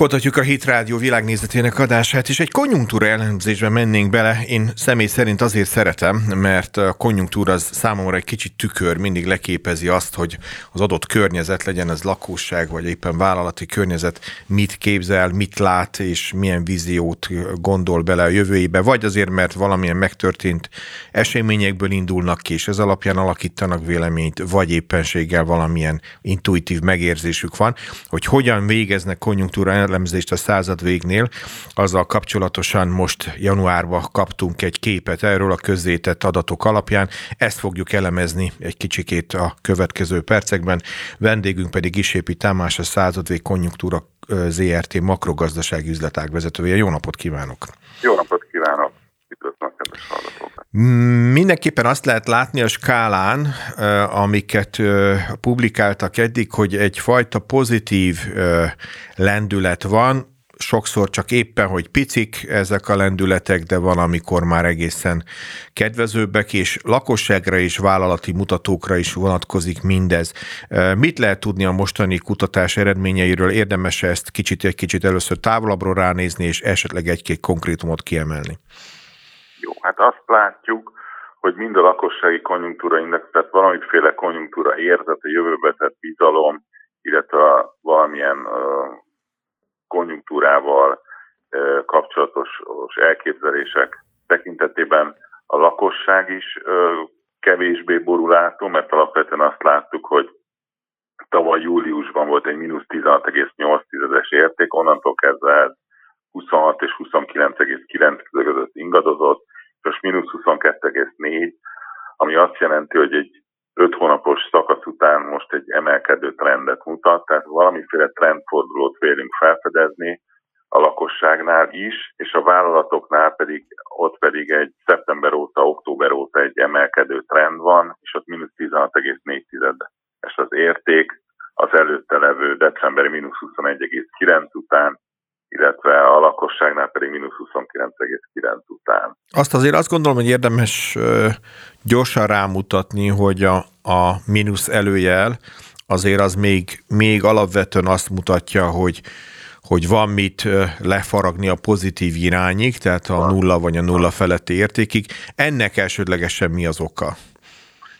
Folytatjuk a Hit Rádió világnézetének adását, és egy konjunktúra elemzésbe mennénk bele. Én személy szerint azért szeretem, mert a konjunktúra az számomra egy kicsit tükör, mindig leképezi azt, hogy az adott környezet, legyen az lakosság, vagy éppen vállalati környezet, mit képzel, mit lát, és milyen víziót gondol bele a jövőjébe, vagy azért, mert valamilyen megtörtént eseményekből indulnak ki, és ez alapján alakítanak véleményt, vagy éppenséggel valamilyen intuitív megérzésük van, hogy hogyan végeznek konjunktúra elemzést a század végnél, azzal kapcsolatosan most januárban kaptunk egy képet erről a közzétett adatok alapján. Ezt fogjuk elemezni egy kicsikét a következő percekben. Vendégünk pedig Isépi Tamás, a századvég konjunktúra ZRT makrogazdasági üzletág vezetője. Jó napot kívánok! Jó napot kívánok! Üdvözlöm, kedves hallgatókat! Mindenképpen azt lehet látni a skálán, amiket publikáltak eddig, hogy egyfajta pozitív lendület van, sokszor csak éppen, hogy picik ezek a lendületek, de van, amikor már egészen kedvezőbbek, és lakosságra és vállalati mutatókra is vonatkozik mindez. Mit lehet tudni a mostani kutatás eredményeiről? Érdemes ezt kicsit egy kicsit először távolabbról ránézni, és esetleg egy-két konkrétumot kiemelni? Jó, hát azt látjuk, hogy mind a lakossági konjunktúra index, tehát valamiféle konjunktúra érzet, a jövőbe tett bizalom, illetve valamilyen konjunktúrával kapcsolatos elképzelések tekintetében a lakosság is uh, kevésbé borulátó, mert alapvetően azt láttuk, hogy tavaly júliusban volt egy mínusz 16,8-es érték, onnantól kezdve ez 26 és 29,9 között ingadozott, most mínusz 22,4, ami azt jelenti, hogy egy 5 hónapos szakasz után most egy emelkedő trendet mutat, tehát valamiféle trendfordulót vélünk felfedezni a lakosságnál is, és a vállalatoknál pedig ott pedig egy szeptember óta, október óta egy emelkedő trend van, és ott mínusz 16,4-es az érték, az előtte levő decemberi mínusz 21,9 után illetve a lakosságnál pedig mínusz 29,9 után. Azt azért azt gondolom, hogy érdemes gyorsan rámutatni, hogy a, a mínusz előjel azért az még, még alapvetően azt mutatja, hogy hogy van mit lefaragni a pozitív irányig, tehát a nulla vagy a nulla feletti értékig. Ennek elsődlegesen mi az oka?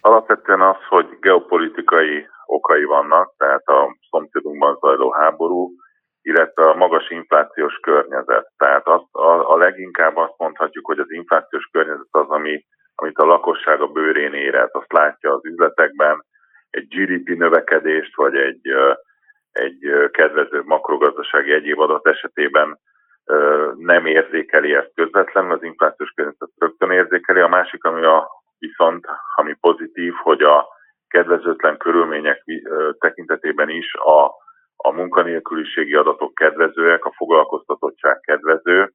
Alapvetően az, hogy geopolitikai okai vannak, tehát a szomszédunkban zajló háború, illetve a magas inflációs környezet. Tehát azt, a, a leginkább azt mondhatjuk, hogy az inflációs környezet az, ami, amit a lakosság a bőrén érez. Azt látja az üzletekben, egy GDP növekedést, vagy egy, egy kedvező makrogazdasági egyéb adat esetében nem érzékeli ezt közvetlenül, az inflációs környezet rögtön érzékeli. A másik, ami a viszont, ami pozitív, hogy a kedvezőtlen körülmények tekintetében is a a munkanélküliségi adatok kedvezőek, a foglalkoztatottság kedvező,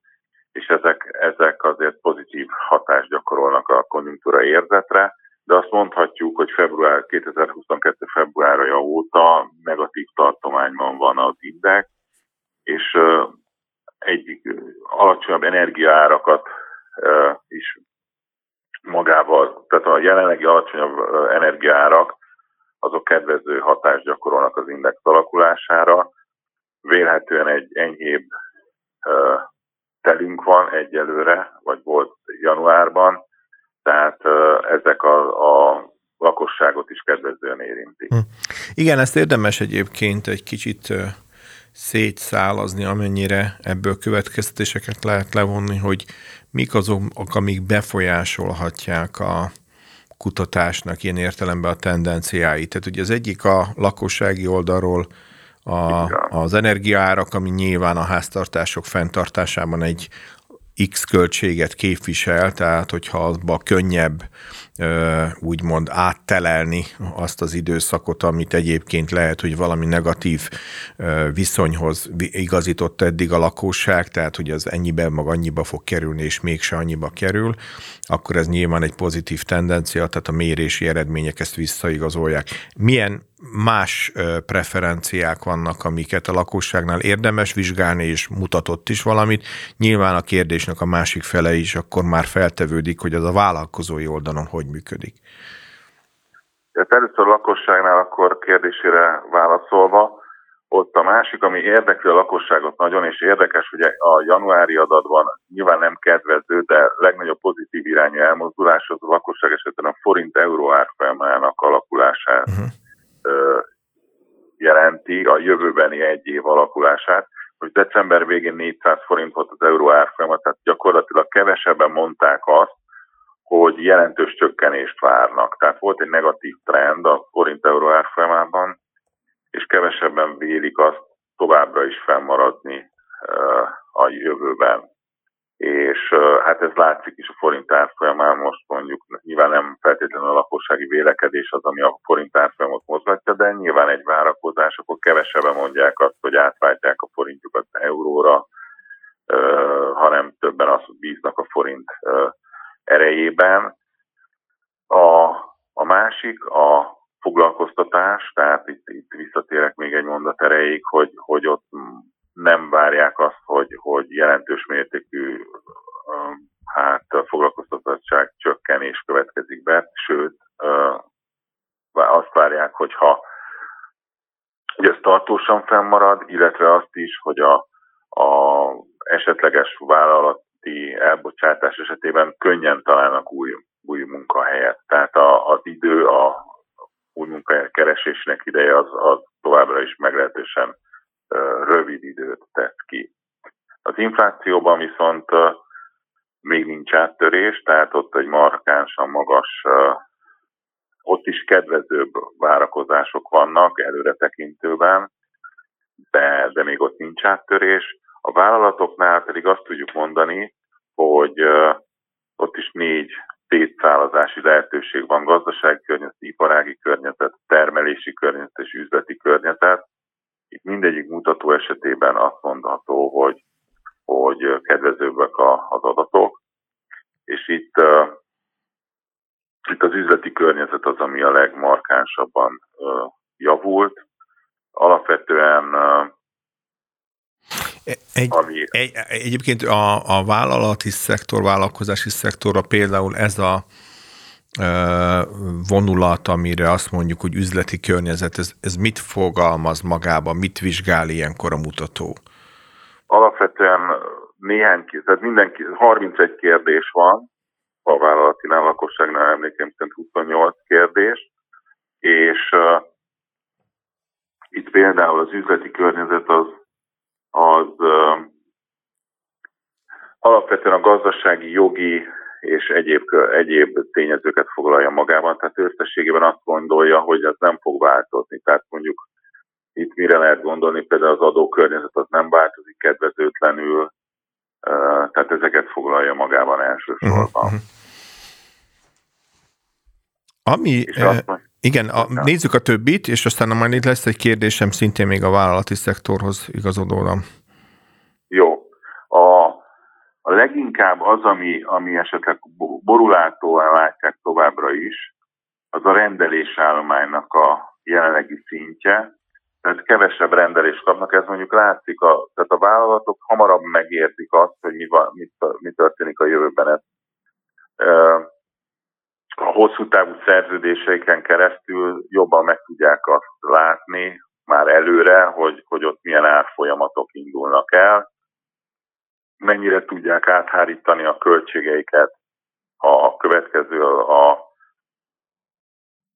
és ezek, ezek azért pozitív hatást gyakorolnak a konjunktúra érzetre, de azt mondhatjuk, hogy február 2022. februárja óta negatív tartományban van az index, és egy alacsonyabb energiaárakat is magával, tehát a jelenlegi alacsonyabb energiaárak azok kedvező hatást gyakorolnak az index alakulására. Vélhetően egy enyhébb telünk van egyelőre, vagy volt januárban, tehát ezek a, a lakosságot is kedvezően érintik. Hm. Igen, ezt érdemes egyébként egy kicsit szétszálazni, amennyire ebből következtetéseket lehet levonni, hogy mik azok, amik befolyásolhatják a, kutatásnak ilyen értelemben a tendenciái. Tehát ugye az egyik a lakossági oldalról a, az energiaárak, ami nyilván a háztartások fenntartásában egy X költséget képvisel, tehát hogyha abba könnyebb úgymond áttelelni azt az időszakot, amit egyébként lehet, hogy valami negatív viszonyhoz igazított eddig a lakosság, tehát hogy az ennyiben mag annyiba fog kerülni, és mégse annyiba kerül, akkor ez nyilván egy pozitív tendencia, tehát a mérési eredmények ezt visszaigazolják. Milyen más preferenciák vannak, amiket a lakosságnál érdemes vizsgálni, és mutatott is valamit. Nyilván a kérdésnek a másik fele is akkor már feltevődik, hogy az a vállalkozói oldalon hogy működik. Tehát először a lakosságnál akkor kérdésére válaszolva, ott a másik, ami érdekli a lakosságot nagyon, és érdekes, hogy a januári adatban nyilván nem kedvező, de legnagyobb pozitív irányú elmozdulás az a lakosság esetben a forint-euró árfolyamának alakulását uh-huh. jelenti, a jövőbeni egy év alakulását. Most december végén 400 forint volt az euró árfolyama, tehát gyakorlatilag kevesebben mondták azt, hogy jelentős csökkenést várnak. Tehát volt egy negatív trend a forint-euró árfolyamában, és kevesebben vélik azt továbbra is fennmaradni a jövőben. És hát ez látszik is a forint árfolyamán, most mondjuk nyilván nem feltétlenül a lakossági vélekedés az, ami a forint árfolyamot mozgatja, de nyilván egy várakozás, akkor kevesebben mondják azt, hogy átváltják a forintjukat euróra, hanem többen azt bíznak a forint erejében. A, a másik a foglalkoztatás, tehát itt, itt visszatérek még egy mondat erejéig, hogy, hogy ott nem várják azt, hogy, hogy jelentős mértékű hát foglalkoztatottság csökkenés következik be, sőt, azt várják, hogyha hogy ez tartósan fennmarad, illetve azt is, hogy a, a esetleges vállalati elbocsátás esetében könnyen találnak új, új munkahelyet. Tehát a, az idő, a, új munkahely keresésnek ideje az, az továbbra is meglehetősen rövid időt tesz ki. Az inflációban viszont még nincs áttörés, tehát ott egy markánsan magas, ott is kedvezőbb várakozások vannak előre tekintőben, de, de még ott nincs áttörés. A vállalatoknál pedig azt tudjuk mondani, hogy ott is négy szétszállazási lehetőség van, gazdasági környezet, iparági környezet, termelési környezet és üzleti környezet. Itt mindegyik mutató esetében azt mondható, hogy, hogy kedvezőbbek az adatok, és itt, uh, itt az üzleti környezet az, ami a legmarkánsabban uh, javult. Alapvetően uh, egy, ami... egy, egyébként a, a vállalati szektor, vállalkozási szektorra például ez a vonulat, amire azt mondjuk, hogy üzleti környezet, ez, ez mit fogalmaz magában, mit vizsgál ilyenkor a mutató? Alapvetően néhány, tehát mindenki, 31 kérdés van, a vállalati lakosságnál emlékeim szerint 28 kérdés, és uh, itt például az üzleti környezet az az alapvetően a gazdasági, jogi és egyéb, egyéb tényezőket foglalja magában, tehát összességében azt gondolja, hogy ez nem fog változni. Tehát mondjuk itt mire lehet gondolni, például az adókörnyezet az nem változik kedvezőtlenül, tehát ezeket foglalja magában elsősorban. Uh-huh. Ami, igen, a, nézzük a többit, és aztán majd itt lesz egy kérdésem szintén még a vállalati szektorhoz igazodóan. Jó. A, a leginkább az, ami, ami esetleg borulátóan látják továbbra is, az a rendelésállománynak a jelenlegi szintje. Tehát kevesebb rendelést kapnak, ez mondjuk látszik, a, tehát a vállalatok hamarabb megértik azt, hogy mi, van, mi, mi történik a jövőben. Ez, a hosszú távú szerződéseiken keresztül jobban meg tudják azt látni már előre, hogy, hogy ott milyen árfolyamatok indulnak el, mennyire tudják áthárítani a költségeiket a következő a,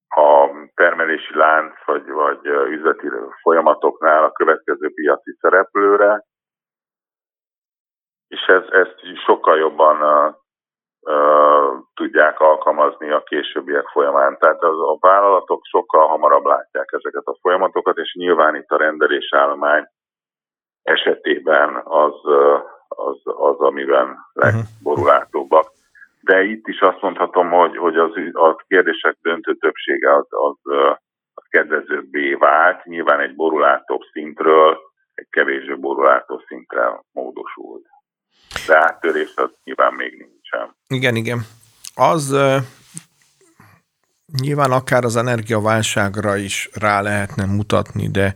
a termelési lánc vagy, vagy üzleti folyamatoknál a következő piaci szereplőre, és ez, ezt sokkal jobban tudják alkalmazni a későbbiek folyamán. Tehát az, a vállalatok sokkal hamarabb látják ezeket a folyamatokat, és nyilván itt a rendelésállomány esetében az, az, az amiben legborulátóbbak. De itt is azt mondhatom, hogy, hogy az, a kérdések döntő többsége az, az, az kedvezőbbé vált. Nyilván egy borulátóbb szintről egy kevésbé borulátó szintre módosult. De áttörés az nyilván még nincsen. Igen, igen. Az nyilván akár az energiaválságra is rá lehetne mutatni, de,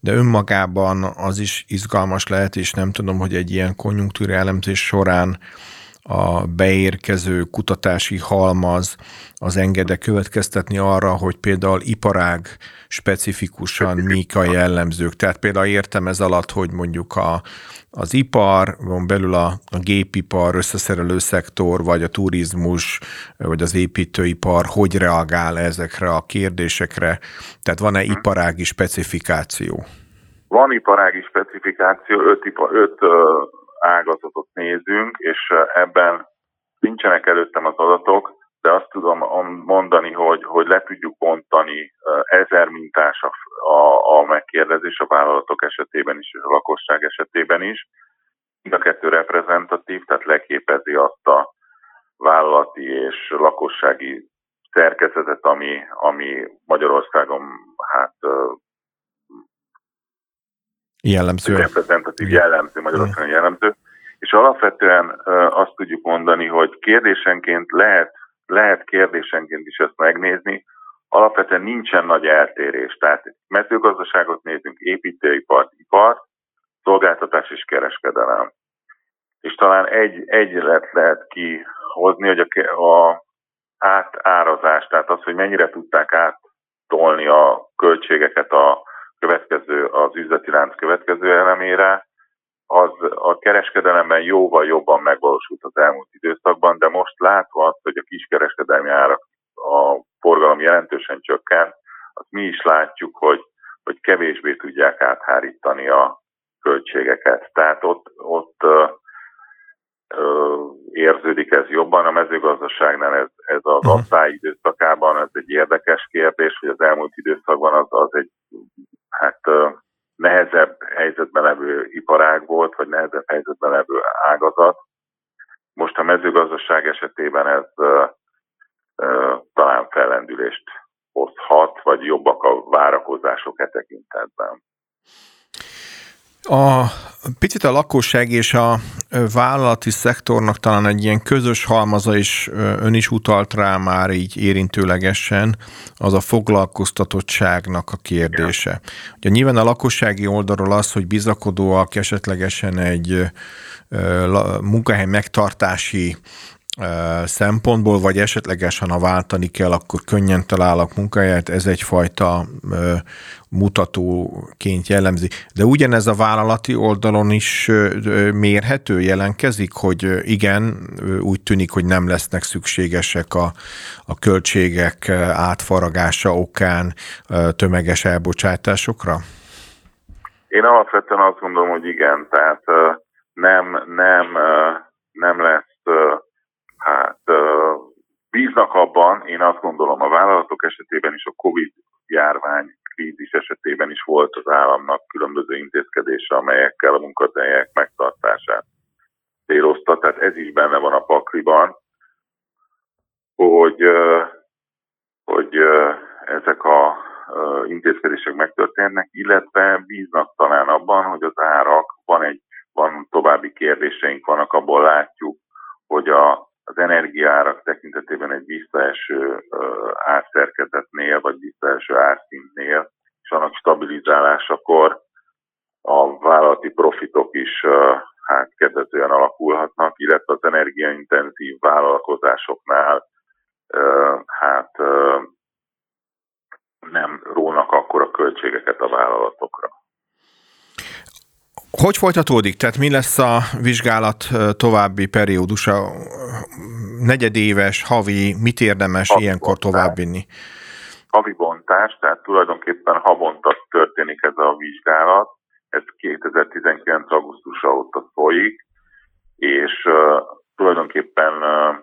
de önmagában az is izgalmas lehet, és nem tudom, hogy egy ilyen konjunktúra elemzés során a beérkező kutatási halmaz az engede következtetni arra, hogy például iparág specifikusan mik a jellemzők. Tehát például értem ez alatt, hogy mondjuk a, az ipar, van belül a, a gépipar, összeszerelő szektor, vagy a turizmus, vagy az építőipar, hogy reagál ezekre a kérdésekre? Tehát van-e hm. iparági specifikáció? Van iparági specifikáció, öt, ipa, öt ágazatot nézünk, és ebben nincsenek előttem az adatok, de azt tudom mondani, hogy, hogy le tudjuk bontani ezer mintás a, a, a megkérdezés a vállalatok esetében is, és a lakosság esetében is. Mind a kettő reprezentatív, tehát leképezi azt a vállalati és lakossági szerkezetet, ami, ami Magyarországon hát jellemző. Reprezentatív jellemző, Magyarországon jellemző. És alapvetően azt tudjuk mondani, hogy kérdésenként lehet, lehet kérdésenként is ezt megnézni, alapvetően nincsen nagy eltérés. Tehát mezőgazdaságot nézünk, építőipart, ipart, szolgáltatás és kereskedelem. És talán egy, egyet lehet kihozni, hogy a, a átárazás, tehát az, hogy mennyire tudták áttolni a költségeket a következő, az üzleti lánc következő elemére, az a kereskedelemben jóval jobban megvalósult az elmúlt időszakban, de most látva azt, hogy a kiskereskedelmi árak a forgalom jelentősen csökken, azt mi is látjuk, hogy, hogy kevésbé tudják áthárítani a költségeket. Tehát ott, ott ö, ö, érződik ez jobban. A mezőgazdaságnál ez, ez az uh-huh. asszály időszakában ez egy érdekes kérdés, hogy az elmúlt időszakban az, az egy hát nehezebb helyzetben levő iparág volt, vagy nehezebb helyzetben levő ágazat. Most a mezőgazdaság esetében ez talán fellendülést hozhat, vagy jobbak a várakozások e tekintetben. A picit a lakosság és a vállalati szektornak talán egy ilyen közös halmaza is, ön is utalt rá már így érintőlegesen, az a foglalkoztatottságnak a kérdése. Ugye nyilván a lakossági oldalról az, hogy bizakodóak esetlegesen egy munkahely megtartási szempontból, vagy esetlegesen ha váltani kell, akkor könnyen találok munkahelyet, ez egyfajta mutatóként jellemzi. De ugyanez a vállalati oldalon is mérhető, jelenkezik, hogy igen, úgy tűnik, hogy nem lesznek szükségesek a, a költségek átfaragása okán tömeges elbocsátásokra? Én alapvetően azt gondolom, hogy igen, tehát nem, nem, nem lesz Hát bíznak abban, én azt gondolom a vállalatok esetében is, a Covid járvány krízis esetében is volt az államnak különböző intézkedése, amelyekkel a munkahelyek megtartását célozta, tehát ez is benne van a pakliban, hogy, hogy ezek a intézkedések megtörténnek, illetve bíznak talán abban, hogy az árak, van egy van további kérdéseink vannak, abból látjuk, hogy a az energiárak tekintetében egy visszaeső árszerkezetnél, vagy visszaeső árszintnél, és annak stabilizálásakor a vállalati profitok is hát kedvezően alakulhatnak, illetve az energiaintenzív vállalkozásoknál hát nem rónak akkor a költségeket a vállalatokra. Hogy folytatódik? Tehát mi lesz a vizsgálat további periódusa? Negyedéves, havi, mit érdemes havi ilyenkor továbbvinni? Havi bontás, tehát tulajdonképpen havonta történik ez a vizsgálat. Ez 2019. augusztusa óta folyik, és uh, tulajdonképpen uh,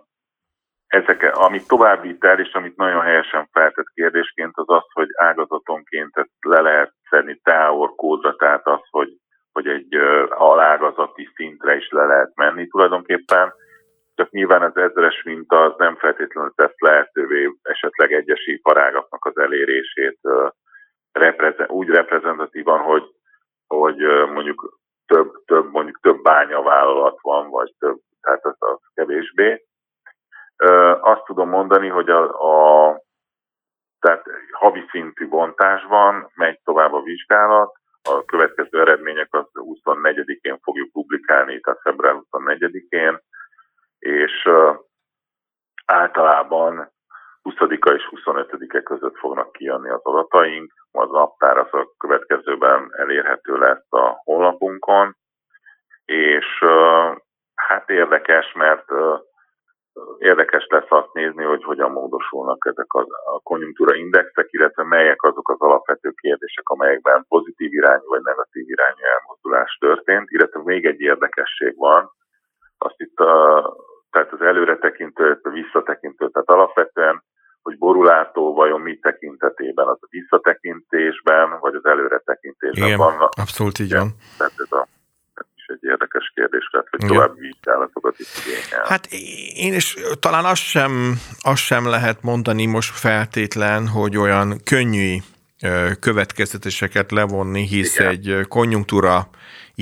ezek, amit továbbít el, és amit nagyon helyesen feltett kérdésként, az az, hogy ágazatonként ezt le lehet szedni teor kódra, tehát az, hogy hogy egy alágazati szintre is le lehet menni tulajdonképpen, csak nyilván az ezeres minta az nem feltétlenül tesz lehetővé esetleg egyes iparágaknak az elérését úgy reprezentatívan, hogy, hogy mondjuk több, több, mondjuk több bányavállalat van, vagy több, tehát az, az kevésbé. Azt tudom mondani, hogy a, a tehát havi szintű bontásban megy tovább a vizsgálat, a következő eredmények az 24-én fogjuk publikálni, tehát február 24-én. És általában 20-a és 25-e között fognak kijönni az adataink, az naptár az a következőben elérhető lesz a honlapunkon, és hát érdekes, mert érdekes lesz azt nézni, hogy hogyan módosulnak ezek a konjunktúra indexek, illetve melyek azok az alapvető kérdések, amelyekben pozitív irányú vagy negatív irányú elmozdulás történt, illetve még egy érdekesség van, azt itt a, tehát az előre tekintő, a visszatekintő, tehát alapvetően, hogy borulátó vajon mi tekintetében, az a visszatekintésben, vagy az előre tekintésben Igen, van. abszolút így van. Tehát ez a egy érdekes kérdés lett, hogy további vizsgálatokat is igényel. Hát én is talán azt sem, azt sem lehet mondani most feltétlen, hogy olyan könnyű következtetéseket levonni, hisz Igen. egy konjunktúra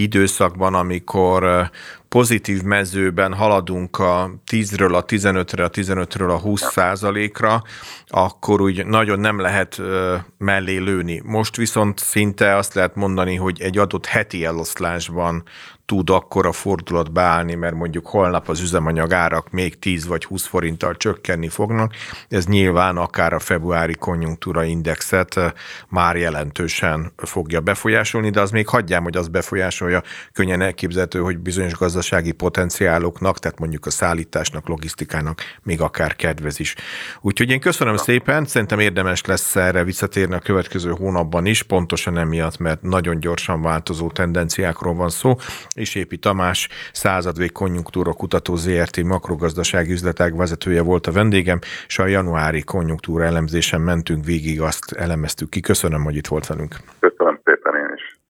időszakban, amikor pozitív mezőben haladunk a 10-ről a 15-re, a 15-ről a 20 százalékra, akkor úgy nagyon nem lehet mellé lőni. Most viszont szinte azt lehet mondani, hogy egy adott heti eloszlásban tud akkor a fordulat beállni, mert mondjuk holnap az üzemanyag árak még 10 vagy 20 forinttal csökkenni fognak. Ez nyilván akár a februári konjunktúra indexet már jelentősen fogja befolyásolni, de az még hagyjám, hogy az befolyásolja. Könnyen elképzelhető, hogy bizonyos gazdasági potenciáloknak, tehát mondjuk a szállításnak, logisztikának még akár kedvez is. Úgyhogy én köszönöm szépen, szerintem érdemes lesz erre visszatérni a következő hónapban is, pontosan emiatt, mert nagyon gyorsan változó tendenciákról van szó, és Épi Tamás, századvég konjunktúra kutató ZRT makrogazdasági üzletág vezetője volt a vendégem, és a januári konjunktúra elemzésen mentünk végig, azt elemeztük ki. Köszönöm, hogy itt volt velünk.